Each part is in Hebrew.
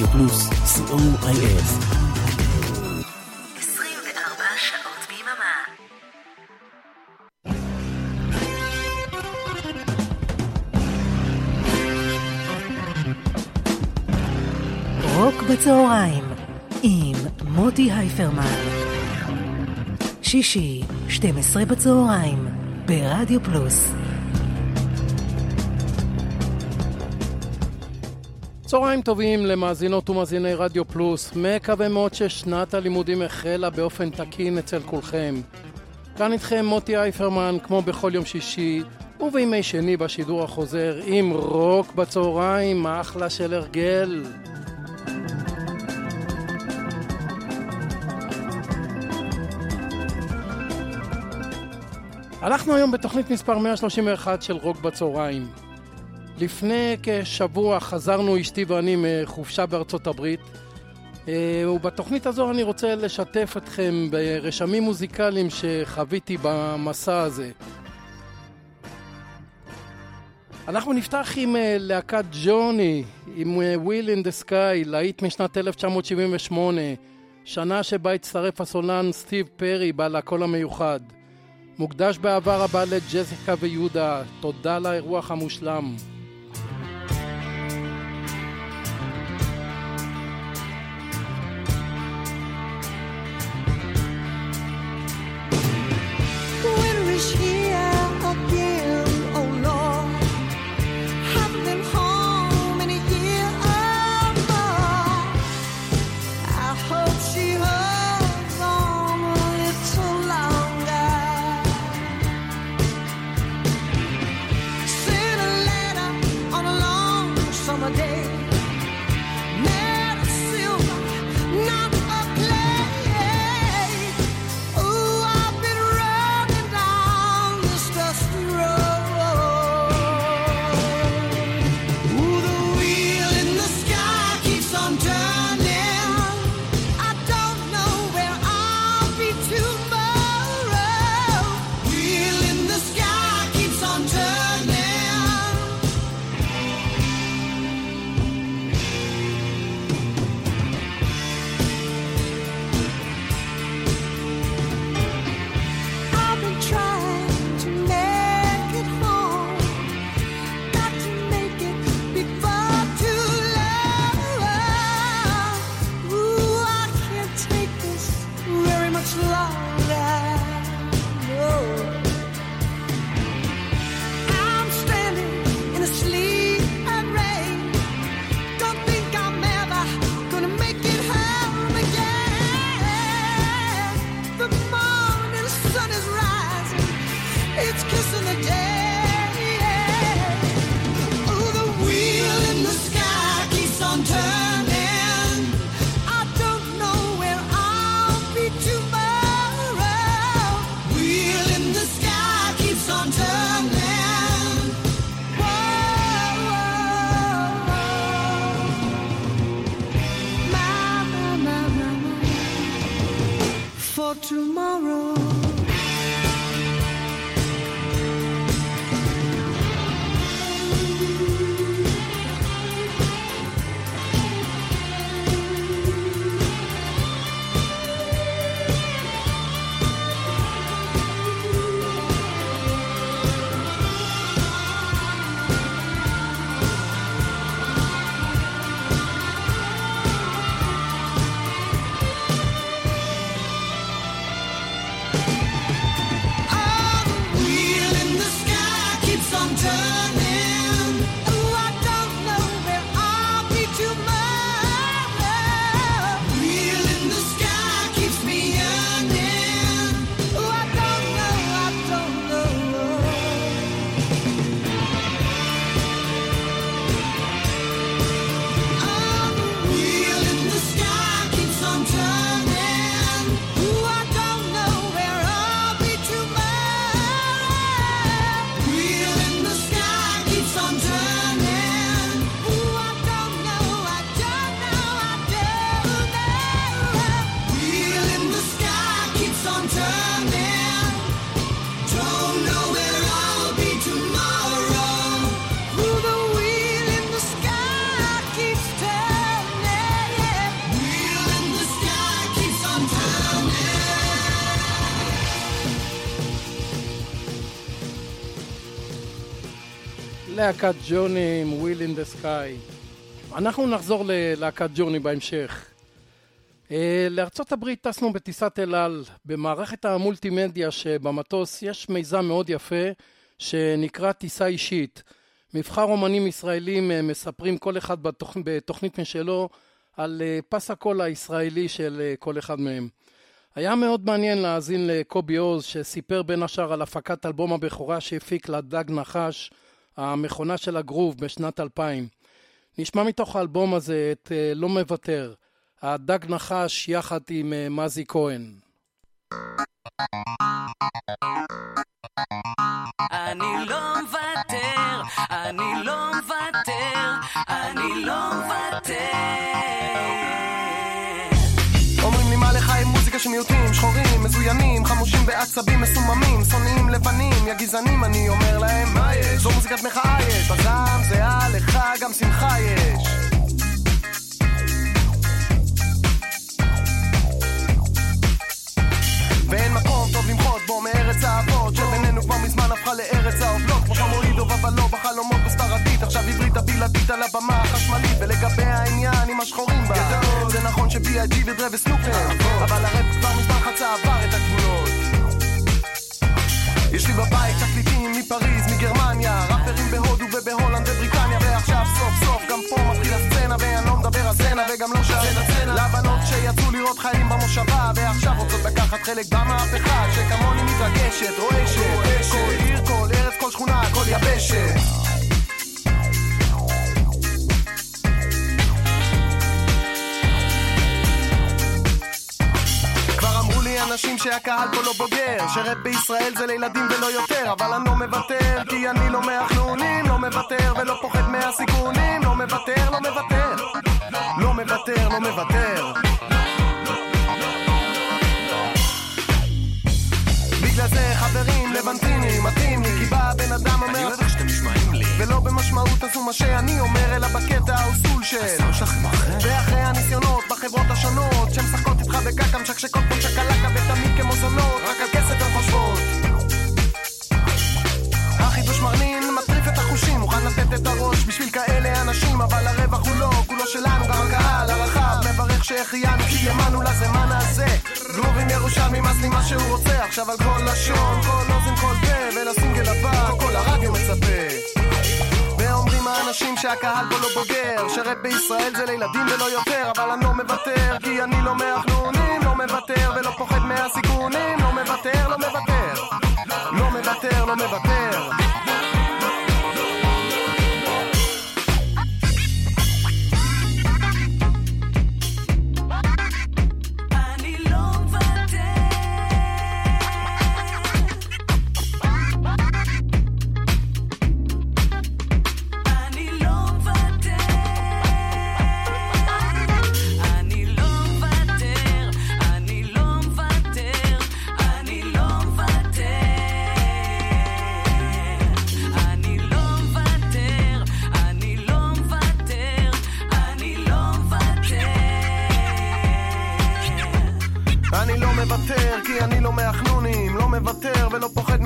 רדיו פלוס, co.il. 24 שעות ביממה. רוק בצהריים עם מוטי הייפרמן. שישי, 12 בצהריים, ברדיו פלוס. צהריים טובים למאזינות ומאזיני רדיו פלוס, מקווה מאוד ששנת הלימודים החלה באופן תקין אצל כולכם. כאן איתכם מוטי אייפרמן, כמו בכל יום שישי, ובימי שני בשידור החוזר, עם רוק בצהריים, אחלה של הרגל. אנחנו היום בתוכנית מספר 131 של רוק בצהריים. לפני כשבוע חזרנו אשתי ואני מחופשה בארצות הברית אה, ובתוכנית הזו אני רוצה לשתף אתכם ברשמים מוזיקליים שחוויתי במסע הזה. אנחנו נפתח עם אה, להקת ג'רני, עם Wheel in the Sky, להיט משנת 1978, שנה שבה הצטרף הסולן סטיב פרי בעל הקול המיוחד. מוקדש באהבה רבה לג'סיקה ויהודה, תודה לאירוח המושלם. Is here להקת ג'רני עם Wheel in the Sky. אנחנו נחזור ללהקת ג'רני בהמשך. אה, לארצות הברית טסנו בטיסת אל על. במערכת המולטימדיה שבמטוס יש מיזם מאוד יפה שנקרא טיסה אישית. מבחר אומנים ישראלים אה, מספרים כל אחד בתוכ... בתוכנית משלו על אה, פס הקול הישראלי של כל אחד מהם. היה מאוד מעניין להאזין לקובי עוז שסיפר בין השאר על הפקת אלבום הבכורה שהפיק לדג נחש המכונה של הגרוב בשנת 2000. נשמע מתוך האלבום הזה את אה, לא מוותר, הדג נחש יחד עם אה, מזי כהן. אני לא מוותר, אני לא מוותר, אני לא מוותר. של מיעוטים, שחורים, מזוינים, חמושים בעצבים מסוממים, שונאים לבנים, יא גזענים, אני אומר להם, מה יש? זו מוזיקת מחאה יש, בזעם זהה לך גם שמחה יש. ואין מקום טוב למחות בו מארץ האבות שבינינו כבר מזמן הפכה לארץ האובלות. כמו חמורידו ובלו בחלומות בספרדית עכשיו עברית הבלעדית על הבמה החשמלית. ולגבי העניין עם השחורים בה זה נכון ש-B.I.G ודרה וסנופר אבל הרב כבר מזמן חצה עבר את הגבולות יש לי בבית תקליטים מפריז, מגרמניה ראפרים בהודו ובהולנד ובריטניה ועכשיו סוף סוף גם פה מתחיל הסצנה ואני לא מדבר על סצנה וגם לא שאלה סצנה לבנות שיצאו לראות חיים במושבה ועכשיו רוצות לקחת חלק במהפכה שכמוני מתרגשת, רועשת. כל עיר, כל ארץ, כל שכונה, כל יבשת אנשים שהקהל פה לא בוגר. שראפ בישראל זה לילדים ולא יותר אבל אני לא מוותר כי אני לא מהחנונים לא מוותר ולא פוחד מהסיכונים. לא מוותר, לא מוותר לא מוותר, לא מוותר בגלל זה חברים לבנטינים מתאים לי כי בא הבן אדם אומר אני אוהב איך שאתם נשמעים לי. ולא במשמעות עשו מה שאני אומר אלא בקטע האוסול של ואחרי הניסיונות בחברות השונות שמשחקות איתך בקקה משקשקות כמו שקלקה ותמיד כמו זונות רק על כסף הן חושבות. החידוש מרנין מטריף את החושים מוכן לתת את הראש בשביל כאלה אנשים אבל הרווח הוא לא כולו שלנו גם הקהל הרחב מברך שהחיינו כי האמנו לזמן ירושלמי מס לי מה שהוא רוצה עכשיו על כל לשון. כל אוזן כל פה ולסינגל הבא כל הרדיו מצפה. ואומרים האנשים שהקהל פה לא בוגר שרפ בישראל זה לילדים ולא יותר אבל אני לא מוותר כי אני לא מהחנונים לא מוותר ולא פוחד מהסיכונים לא מוותר, לא מוותר. לא מוותר, לא מוותר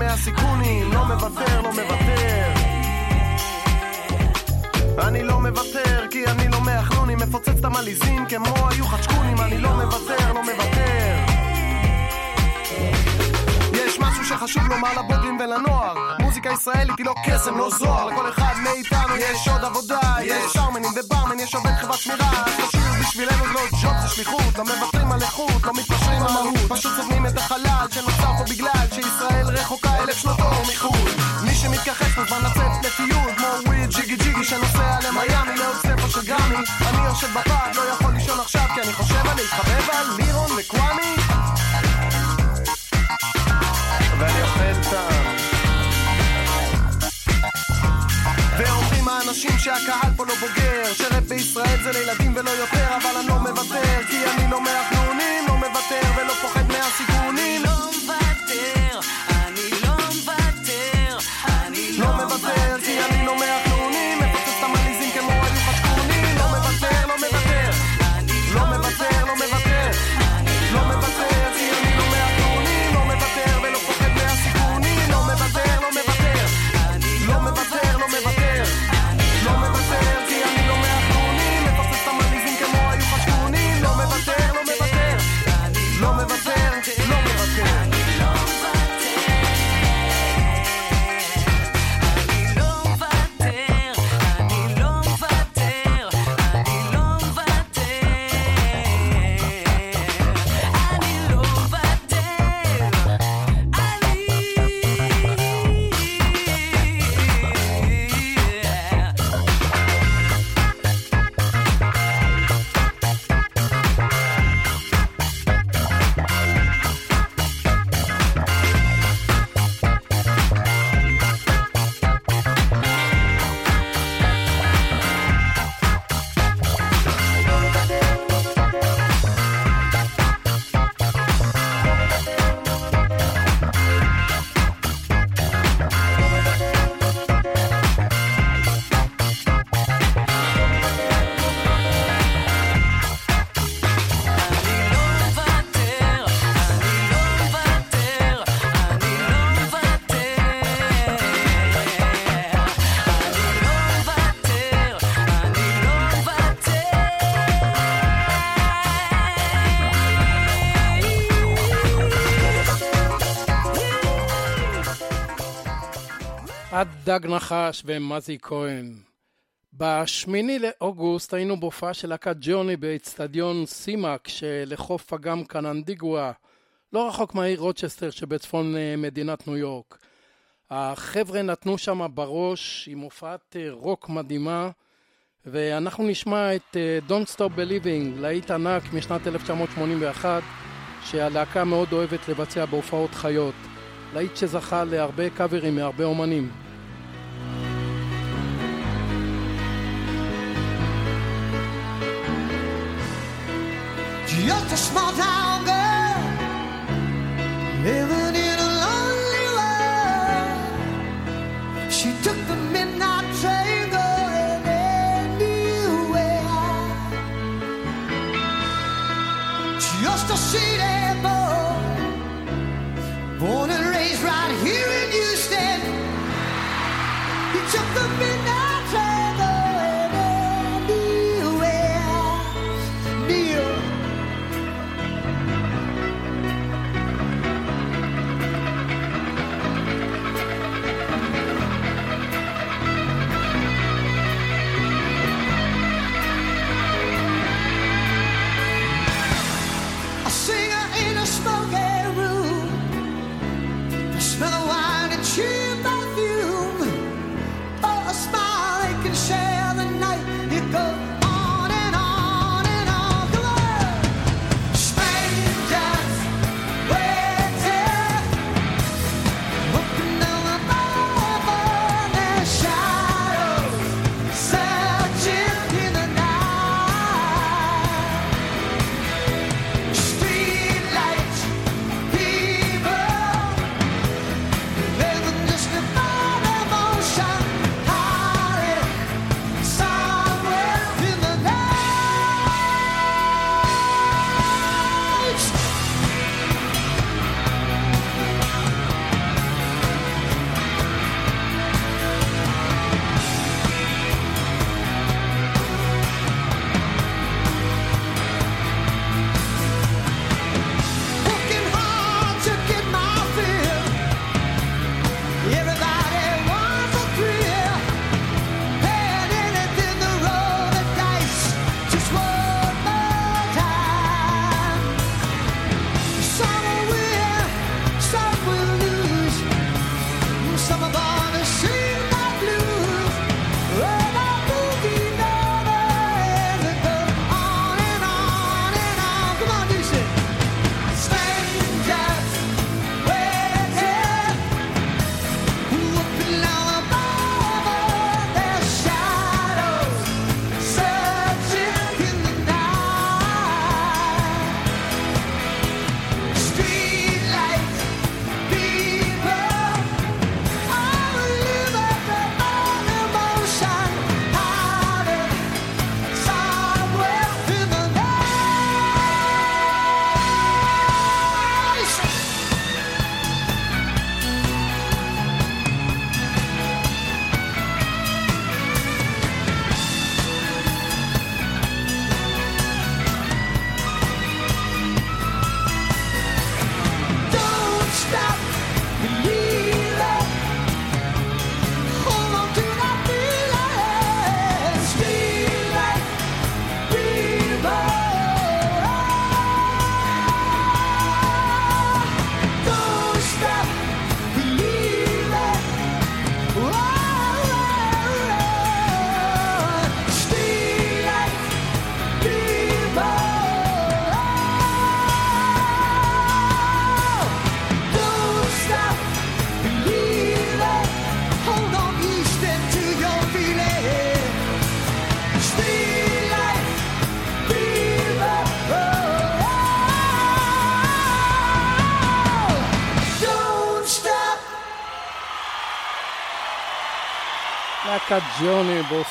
הסיכונים, לא מוותר, לא מוותר. אני לא מוותר, כי אני לא מהחנונים, מפוצץ את המליזים כמו היו חצ'קונים, אני לא מוותר, לא מוותר. יש משהו שחשוב לומר לבוגרים ולנוער. מוזיקה ישראלית היא לא קסם, לא זוהר. לכל אחד מאיתנו יש עוד עבודה. יש שרמנים וברמן, יש עובד חברת שמירה. תשאיר בשבילנו לא ג'וב זה שליחות. לא מוותרים על איכות, לא מתפשרים על מהות. פשוט סובלים את החלל שנוצר פה בגלל שישראל רחוקה אלף שנות אור מחו"ל. מי שמתכחש מוזמן לצאת לטיול כמו וויד ג'יגי ג'יגי שנוסע למיאמי לעוד ספר של גרמי. אני יושב בפאק, לא יכול לישון עכשיו כי אני חושב על להתחבב על לירון וקוואמי ואני אוכל טעם ואומרים האנשים שהקהל פה לא בוגר שרפ בישראל זה לילדים דג נחש ומזי כהן. בשמיני לאוגוסט היינו בהופעה של להקת ג'רני באצטדיון CMAC שלחוף אגם קננדיגווה, לא רחוק מהעיר רוצ'סטר שבצפון אה, מדינת ניו יורק. החבר'ה נתנו שם בראש עם הופעת אה, רוק מדהימה ואנחנו נשמע את אה, Don't Stop Believing, להיט ענק משנת 1981 שהלהקה מאוד אוהבת לבצע בהופעות חיות. להיט שזכה להרבה קאברים מהרבה אומנים. Just a small town girl living in a lonely world. She took the midnight train going anywhere. Just a city boy, born and raised right here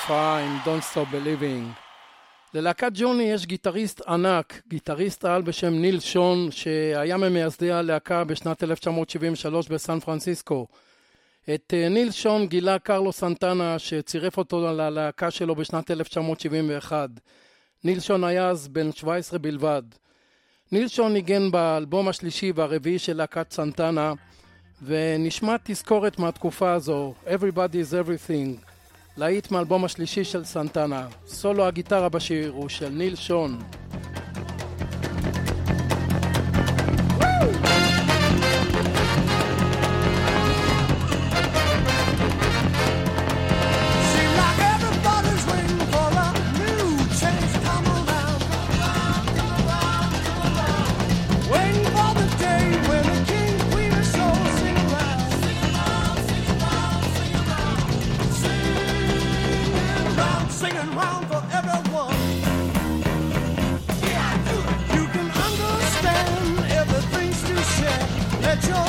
בהופעה עם Don't Stop Believing. ללהקת ג'רני יש גיטריסט ענק, גיטריסט על בשם ניל שון, שהיה ממייסדי הלהקה בשנת 1973 בסן פרנסיסקו. את אה, ניל שון גילה קרלוס סנטנה, שצירף אותו ללהקה שלו בשנת 1971. ניל שון היה אז בן 17 בלבד. ניל שון ניגן באלבום השלישי והרביעי של להקת סנטנה, ונשמע תזכורת מהתקופה הזו, Everybody's Everything. להיט מאלבום השלישי של סנטנה. סולו הגיטרה בשיר הוא של ניל שון. Woo! singing round for everyone. Yeah, you can understand everything's to share. Let your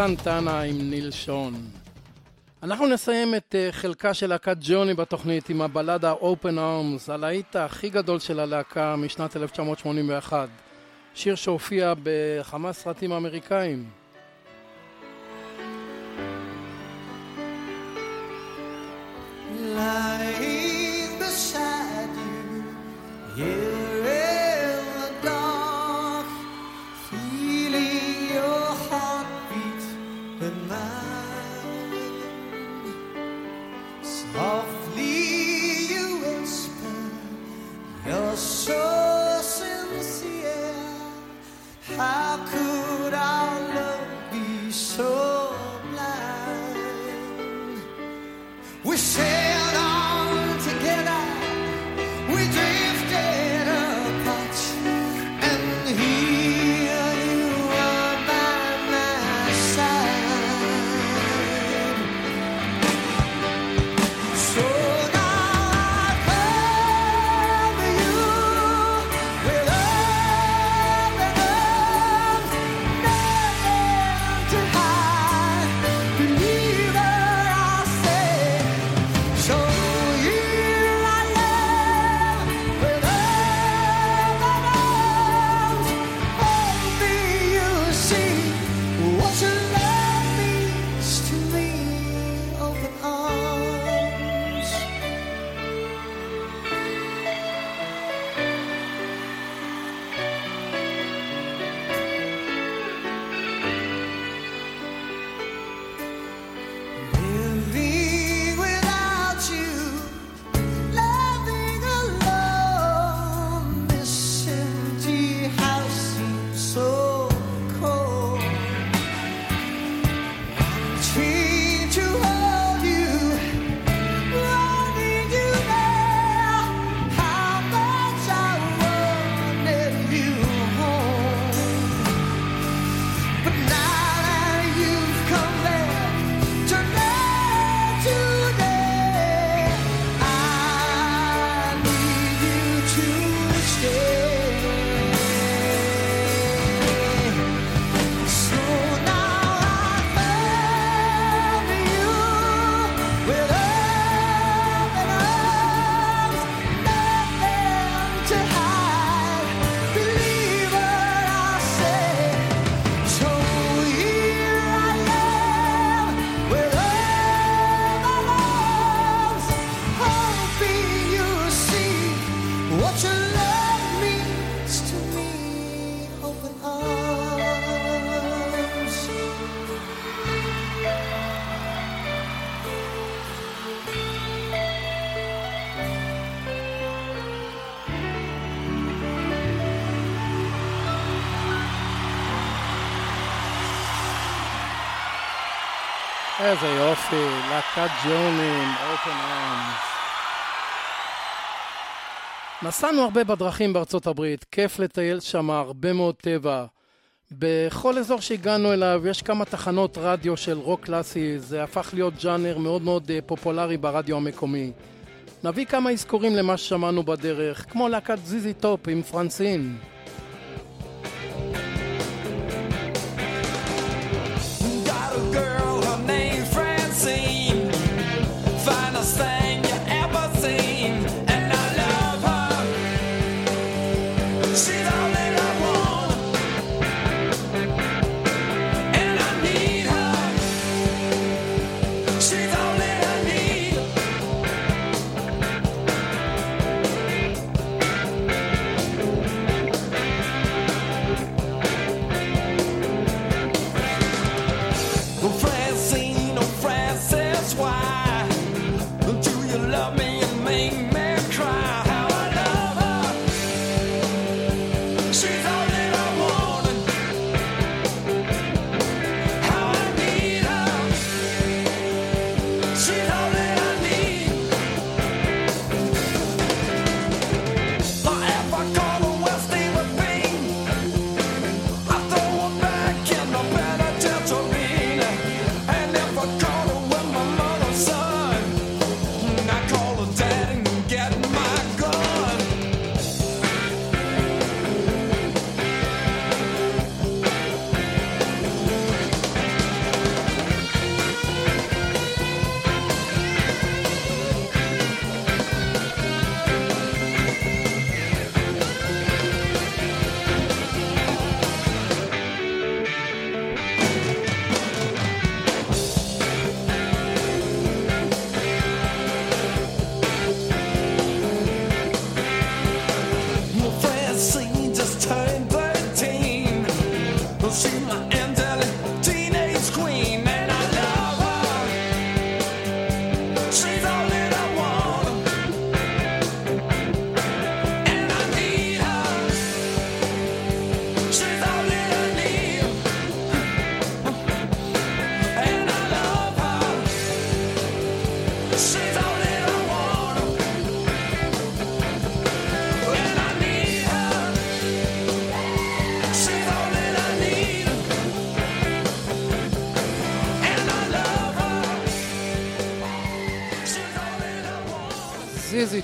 סנטנה עם נילשון. אנחנו נסיים את אה, חלקה של להקת ג'וני בתוכנית עם הבלדה Open Arms, הלהיט הכי גדול של הלהקה משנת 1981. שיר שהופיע בכמה סרטים אמריקאים. Lying the you, yeah. say איזה יופי, להקת ג'רני עם Open Arms. נסענו הרבה בדרכים בארצות הברית, כיף לטייל שם הרבה מאוד טבע. בכל אזור שהגענו אליו יש כמה תחנות רדיו של רוק קלאסי, זה הפך להיות ג'אנר מאוד מאוד אה, פופולרי ברדיו המקומי. נביא כמה אזכורים למה ששמענו בדרך, כמו להקת זיזי טופ עם Francine.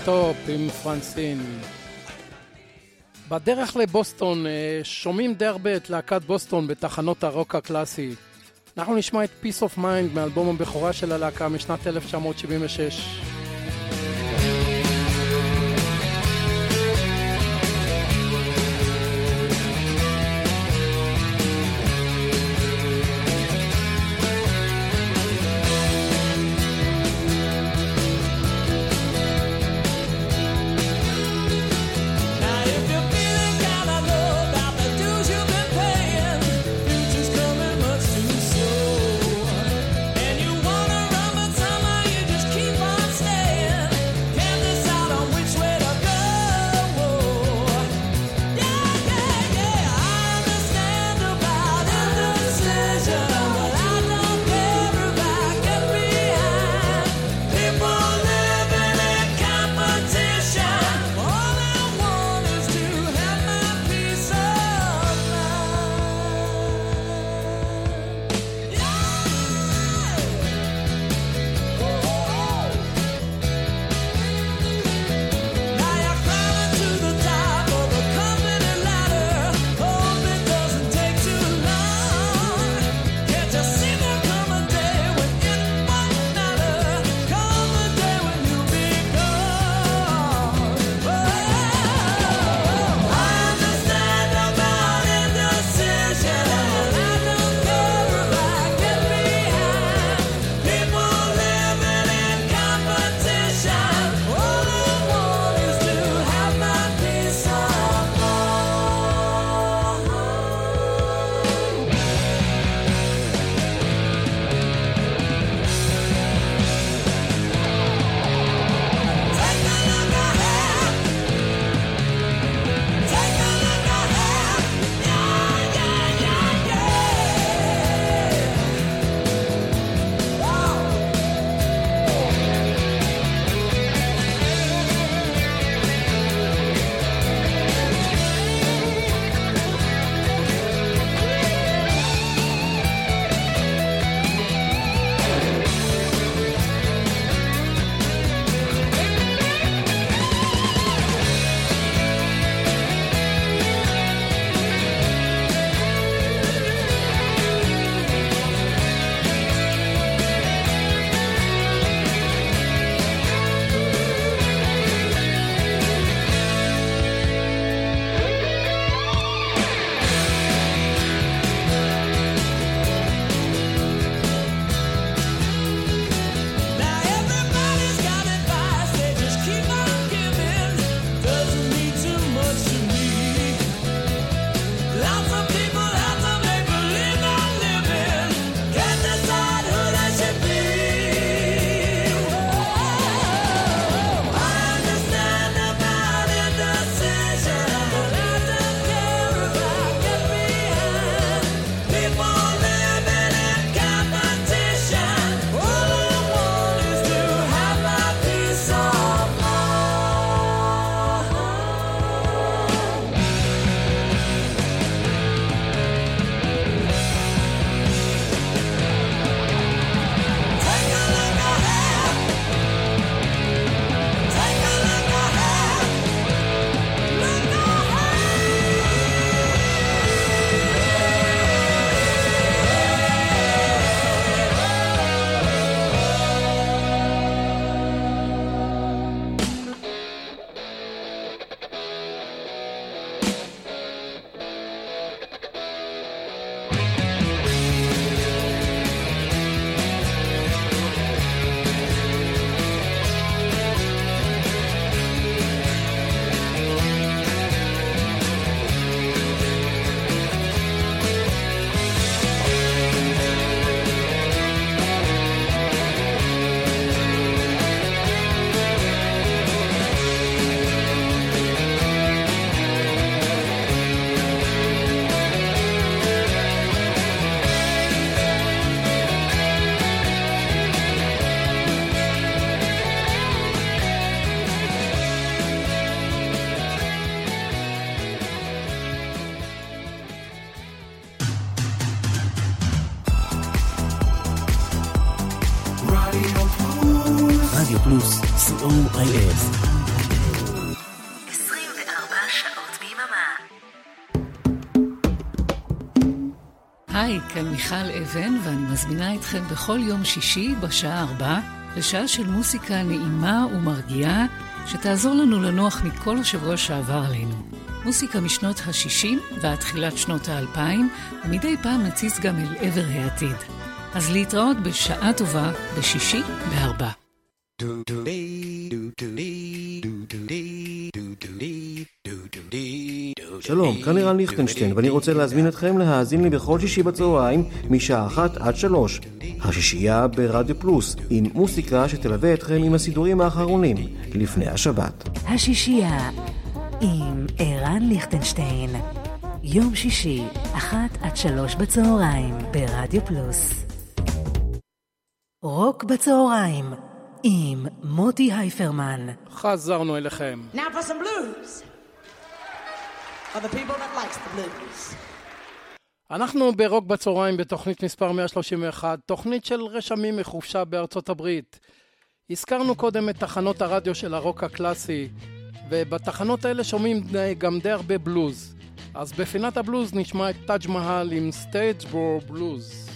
טופ עם Francine. בדרך לבוסטון אה, שומעים די הרבה את להקת בוסטון בתחנות הרוק הקלאסי. אנחנו נשמע את Peace of Mind מאלבום הבכורה של הלהקה משנת 1976. מיכל אבן, ואני מזמינה אתכם בכל יום שישי בשעה ארבע לשעה של מוסיקה נעימה ומרגיעה, שתעזור לנו לנוח מכל השבוע שעבר עלינו. מוסיקה משנות ה-60 ועד תחילת שנות ה-2000, ומדי פעם נציץ גם אל עבר העתיד. אז להתראות בשעה טובה בשישי בארבע. שלום, כאן לירן ליכטנשטיין, ואני רוצה להזמין אתכם להאזין לי בכל שישי בצהריים, משעה אחת עד שלוש. השישייה ברדיו פלוס, עם מוסיקה שתלווה אתכם עם הסידורים האחרונים, לפני השבת. השישייה עם ערן ליכטנשטיין. יום שישי, אחת עד שלוש בצהריים, ברדיו פלוס. רוק בצהריים, עם מוטי הייפרמן. חזרנו אליכם. Now for some blues. For the people that likes the blues. אנחנו ברוק בצהריים בתוכנית מספר 131, תוכנית של רשמים מחופשה בארצות הברית. הזכרנו קודם את תחנות הרדיו של הרוק הקלאסי, ובתחנות האלה שומעים גם די הרבה בלוז. אז בפינת הבלוז נשמע את טאג' מהל עם Statesboro Blues.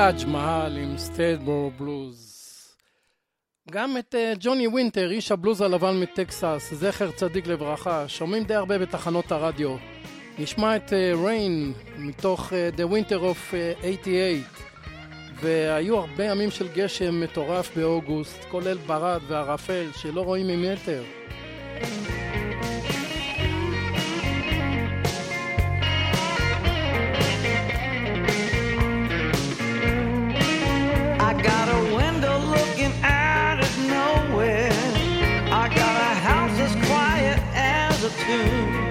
טאג' מהל עם Statesboro Blues. גם את אה, ג'וני וינטר, איש הבלוז הלבן מטקסס, זכר צדיק לברכה, שומעים די הרבה בתחנות הרדיו. נשמע את Rain מתוך אה, The Winter of אה, 88 והיו הרבה ימים של גשם מטורף באוגוסט, כולל ברד וערפל שלא רואים ממטר. again.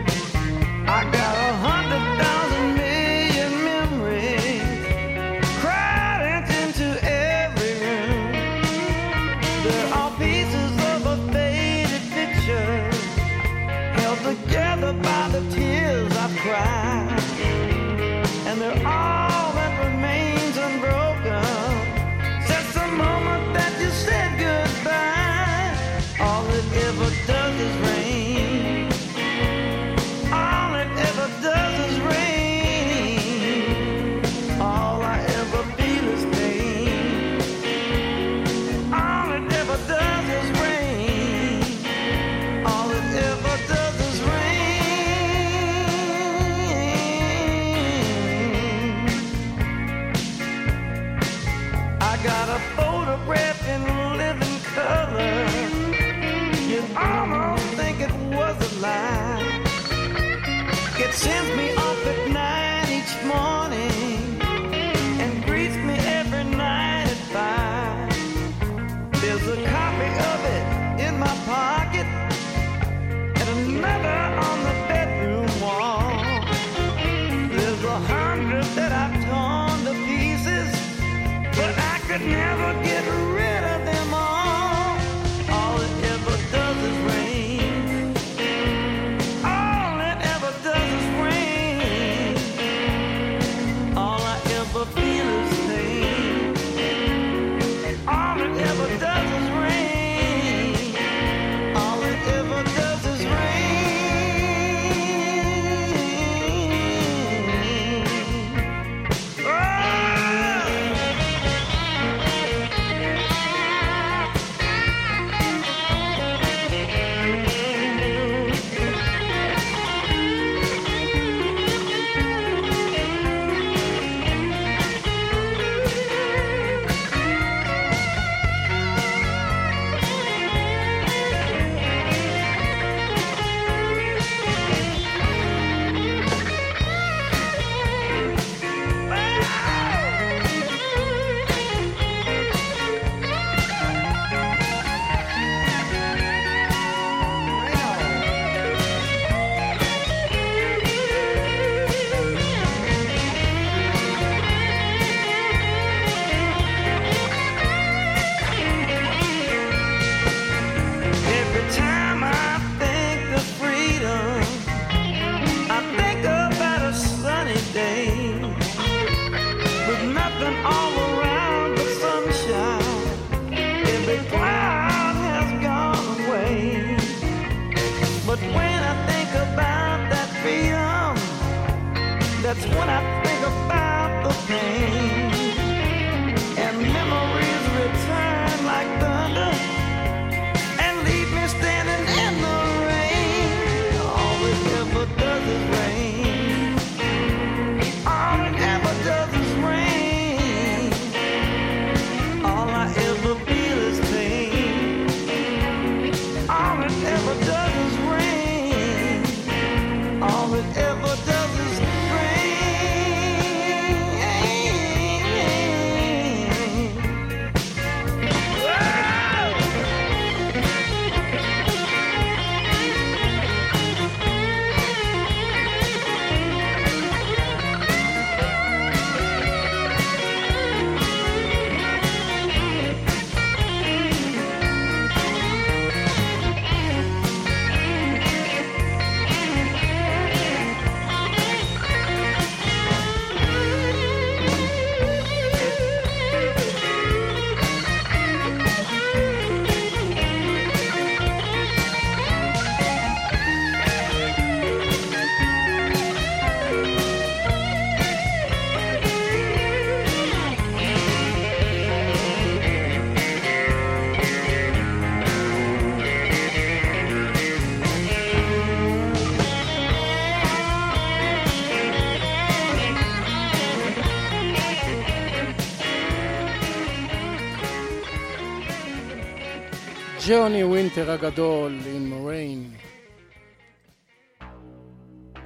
ג'וני ווינטר הגדול עם Rain.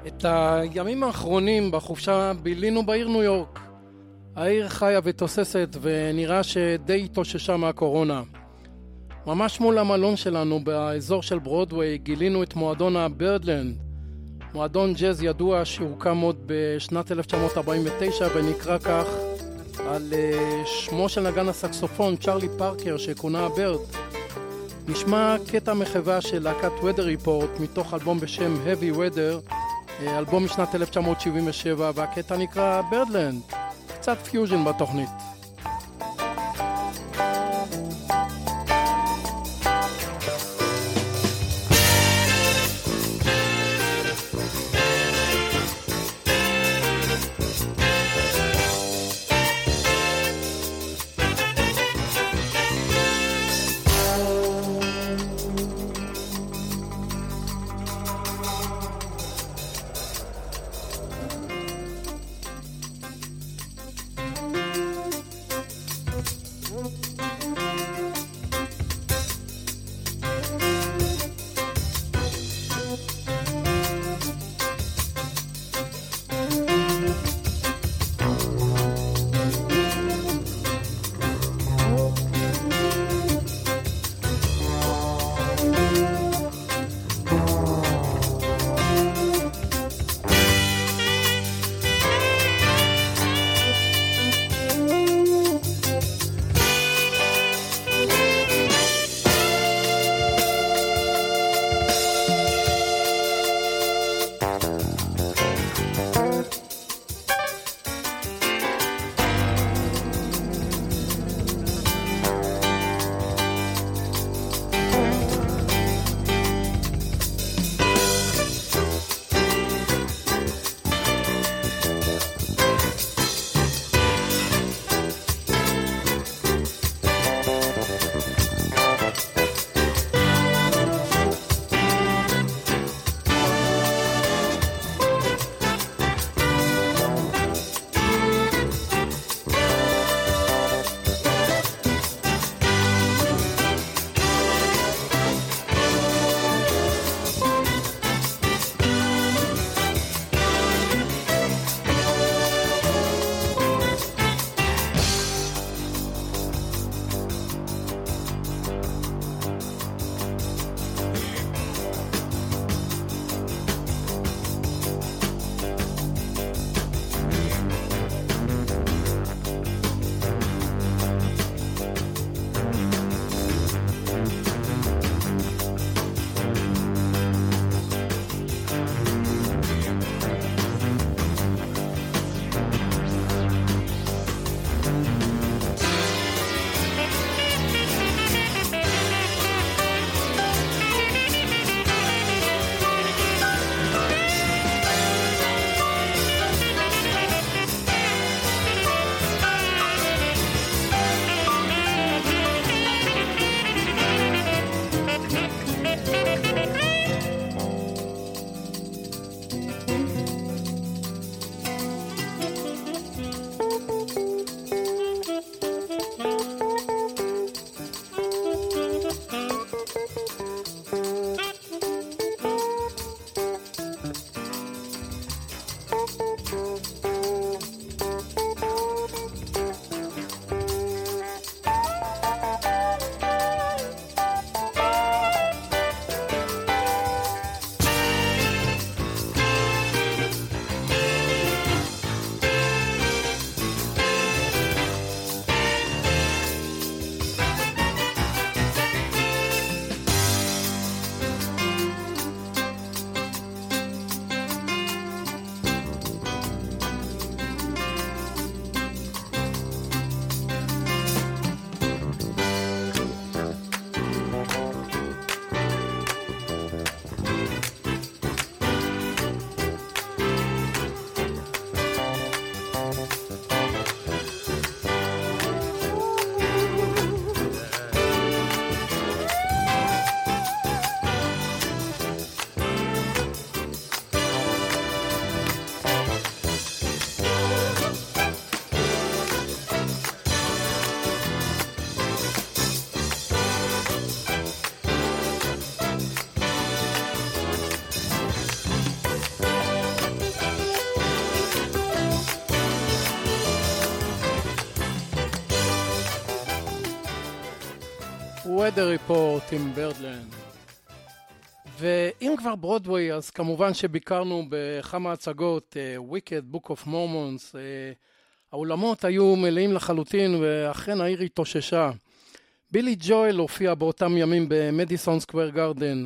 את הימים האחרונים בחופשה בילינו בעיר ניו יורק. העיר חיה ותוססת ונראה שדי התאוששה מהקורונה. ממש מול המלון שלנו באזור של ברודוויי גילינו את מועדון הברדלנד. מועדון ג'אז ידוע שהוקם עוד בשנת 1949 ונקרא כך על אה, שמו של נגן הסקסופון צ'רלי פארקר שכונה ברד. נשמע קטע מחווה של להקת Weather Report מתוך אלבום בשם Heavy Weather, אה, אלבום משנת 1977, והקטע נקרא Birdland, קצת פיוז'ן בתוכנית. weather Report עם ברדלנד. ואם כבר ברודווי, אז כמובן שביקרנו בכמה הצגות, uh, Wicked, Book of Mormons, uh, האולמות היו מלאים לחלוטין ואכן העיר התאוששה. בילי ג'ואל הופיע באותם ימים במדיסון סקוואר גרדן,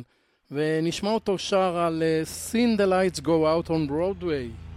ונשמע אותו שר על אה, Seen the Lights Go Out on Broadway.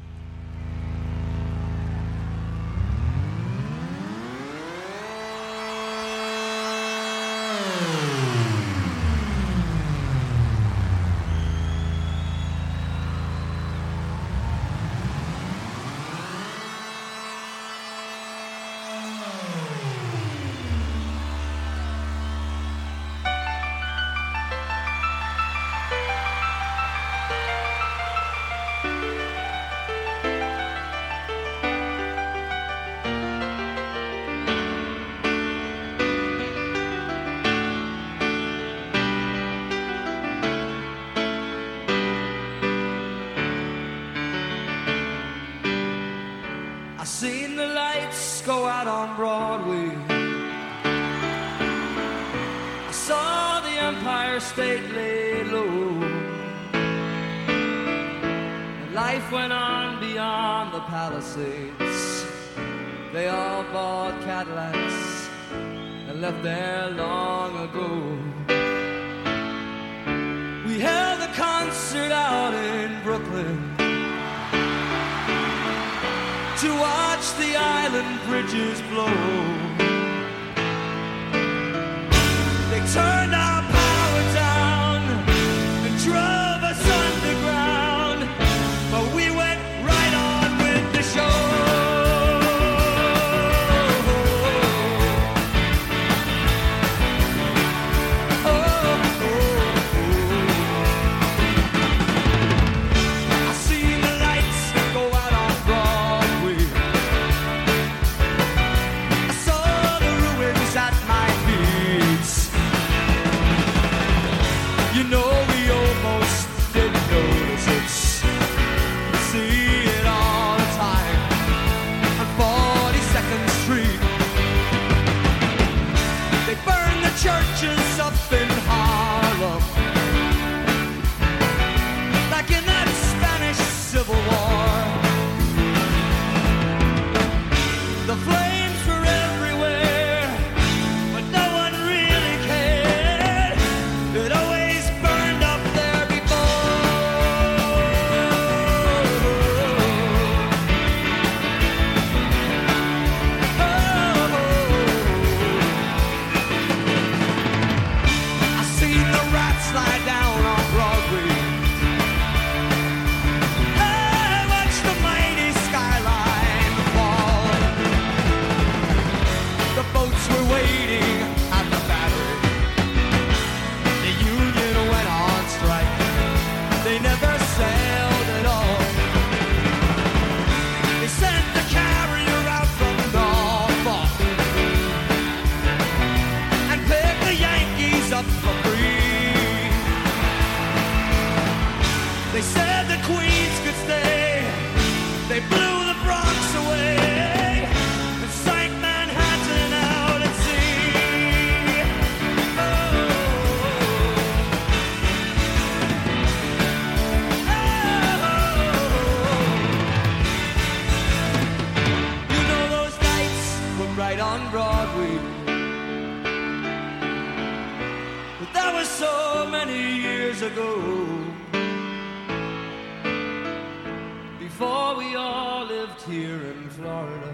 before we all lived here in Florida,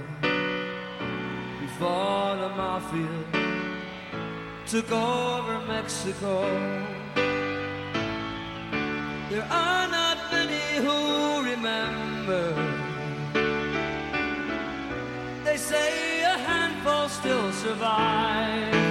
before the mafia took over Mexico. There are not many who remember. They say a handful still survive.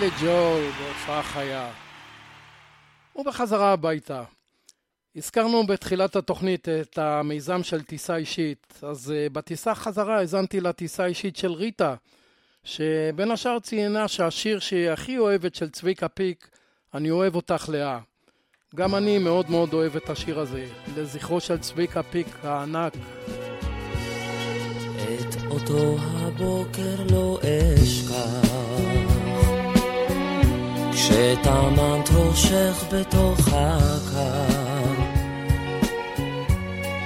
בילי ג'ול בהופעה חיה. ובחזרה הביתה. הזכרנו בתחילת התוכנית את המיזם של טיסה אישית, אז uh, בטיסה חזרה האזנתי לטיסה אישית של ריטה, שבין השאר ציינה שהשיר שהיא הכי אוהבת של צביקה פיק, אני אוהב אותך לאה. גם אני מאוד מאוד אוהב את השיר הזה, לזכרו של צביקה פיק הענק. את אותו הבוקר לא אשכח כשטמנת ראשך בתוך הקר.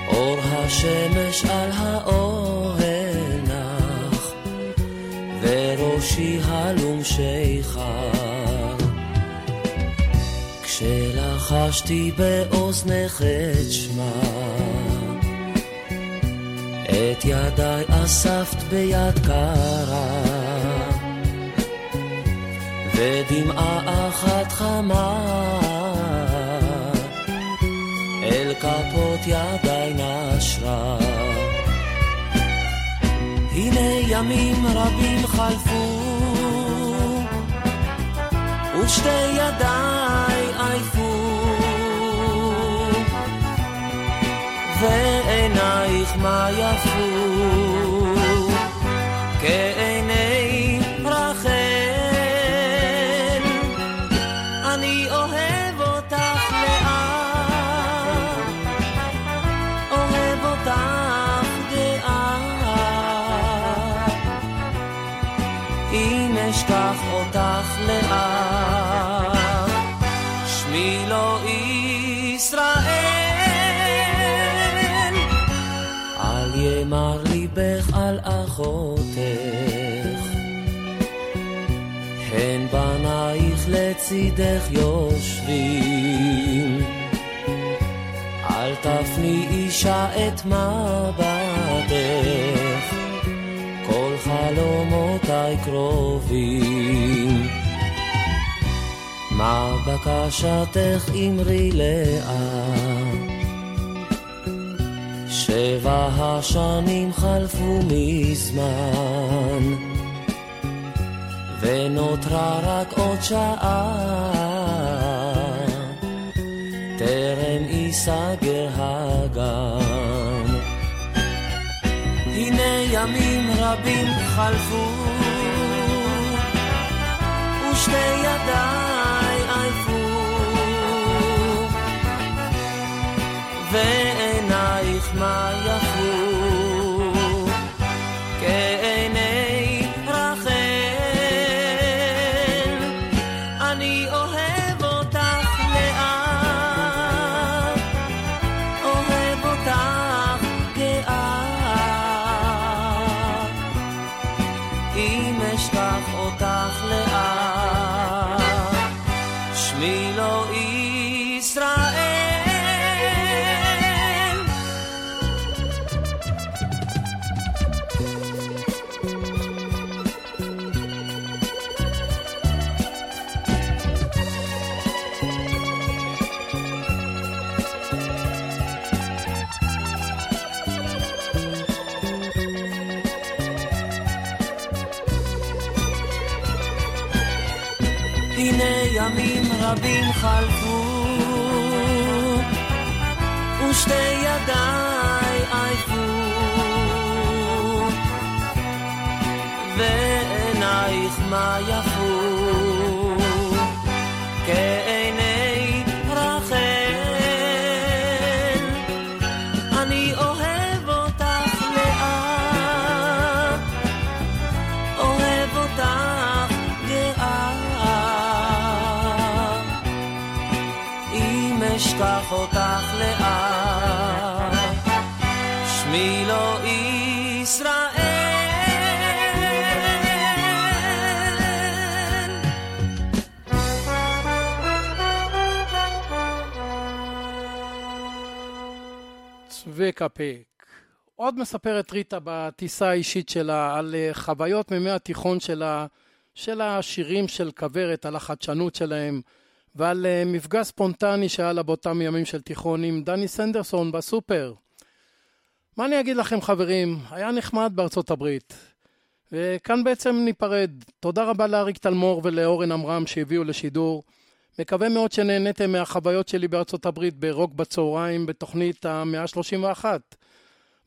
אור השמש על האוהל נח וראשי הלום שיכר. כשלחשתי באוזנך את שמה את ידיי אספת ביד קרה ודמעה אחת חמה. אל כפות ידיי נשרה. הנה ימים רבים חלפו ושתי ידיי עייפו. ועינייך מה יפו על אחותך הן בנייך לצידך יושבים. אל תפני אישה את מבטך. כל חלומותיי קרובים. מה בקשתך אמרי לאט שבע השנים חלפו מזמן ונותרה רק עוד שעה. טרם ייסגר הגן. הנה ימים רבים חלפו ועינייך מה פיק. עוד מספרת ריטה בטיסה האישית שלה על אה, חוויות מימי התיכון שלה, של השירים של כוורת, על החדשנות שלהם, ועל אה, מפגש ספונטני שהיה לה באותם ימים של תיכון עם דני סנדרסון בסופר. מה אני אגיד לכם חברים, היה נחמד בארצות הברית. וכאן בעצם ניפרד. תודה רבה לאריק תלמור ולאורן עמרם שהביאו לשידור. מקווה מאוד שנהניתם מהחוויות שלי בארצות הברית ברוק בצהריים בתוכנית המאה ה-31.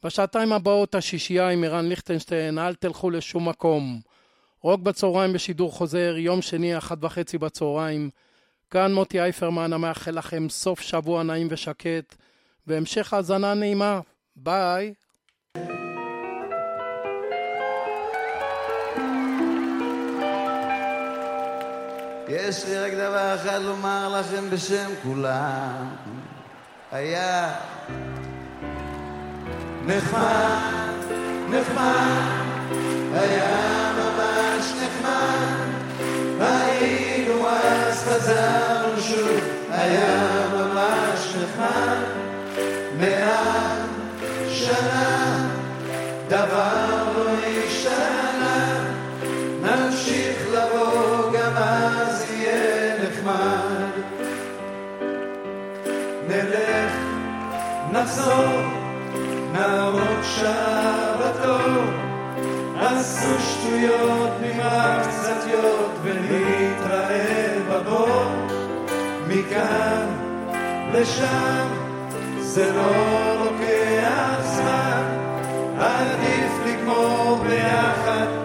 בשעתיים הבאות השישייה עם ערן ליכטנשטיין, אל תלכו לשום מקום. רוק בצהריים בשידור חוזר, יום שני, אחת וחצי בצהריים. כאן מוטי אייפרמן המאחל לכם סוף שבוע נעים ושקט, והמשך האזנה נעימה. ביי. יש לי רק דבר אחד לומר לכם בשם כולם. היה נחמד, נחמד, היה ממש נחמד. היינו אז חזרנו שוב, היה ממש נחמד. מאה שנה, דבר לא השתנה. נחזור, נעמוד שעה בתור, עשו שטויות, נמרח קצת יוד, ונתראה בבור. מכאן לשם, זה לא לוקח זמן, עדיף לגמור ביחד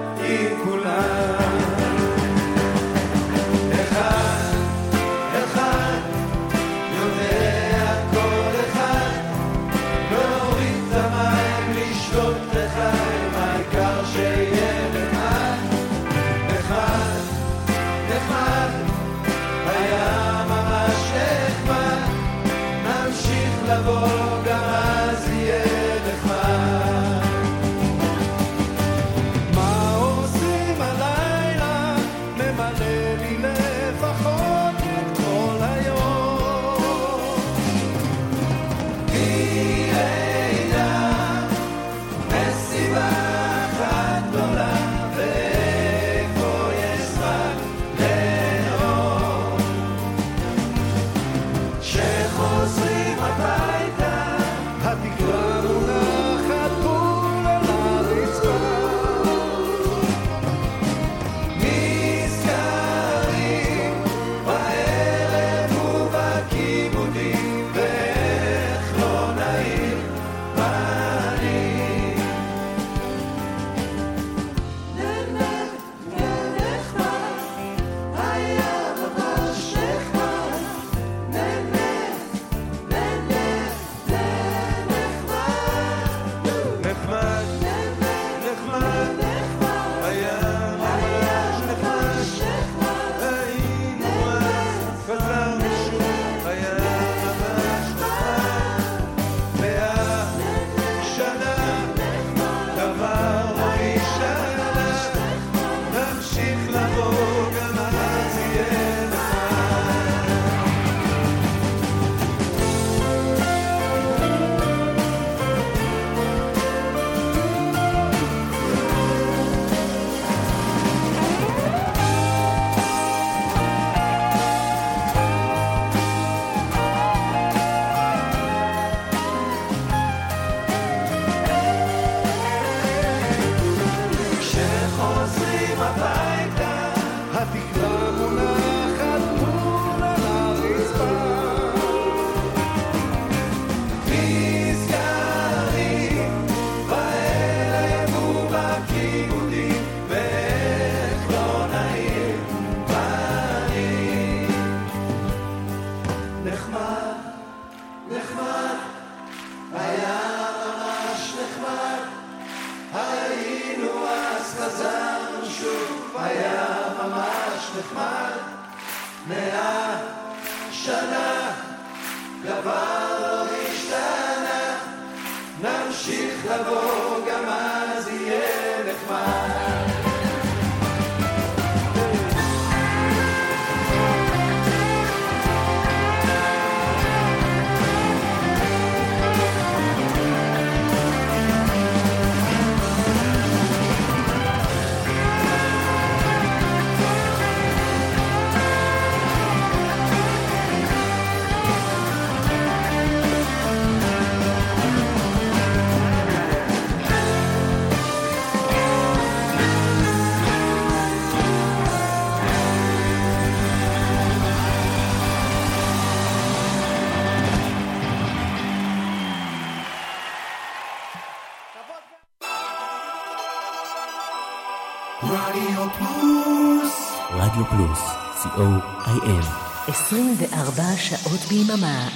24 שעות ביממה.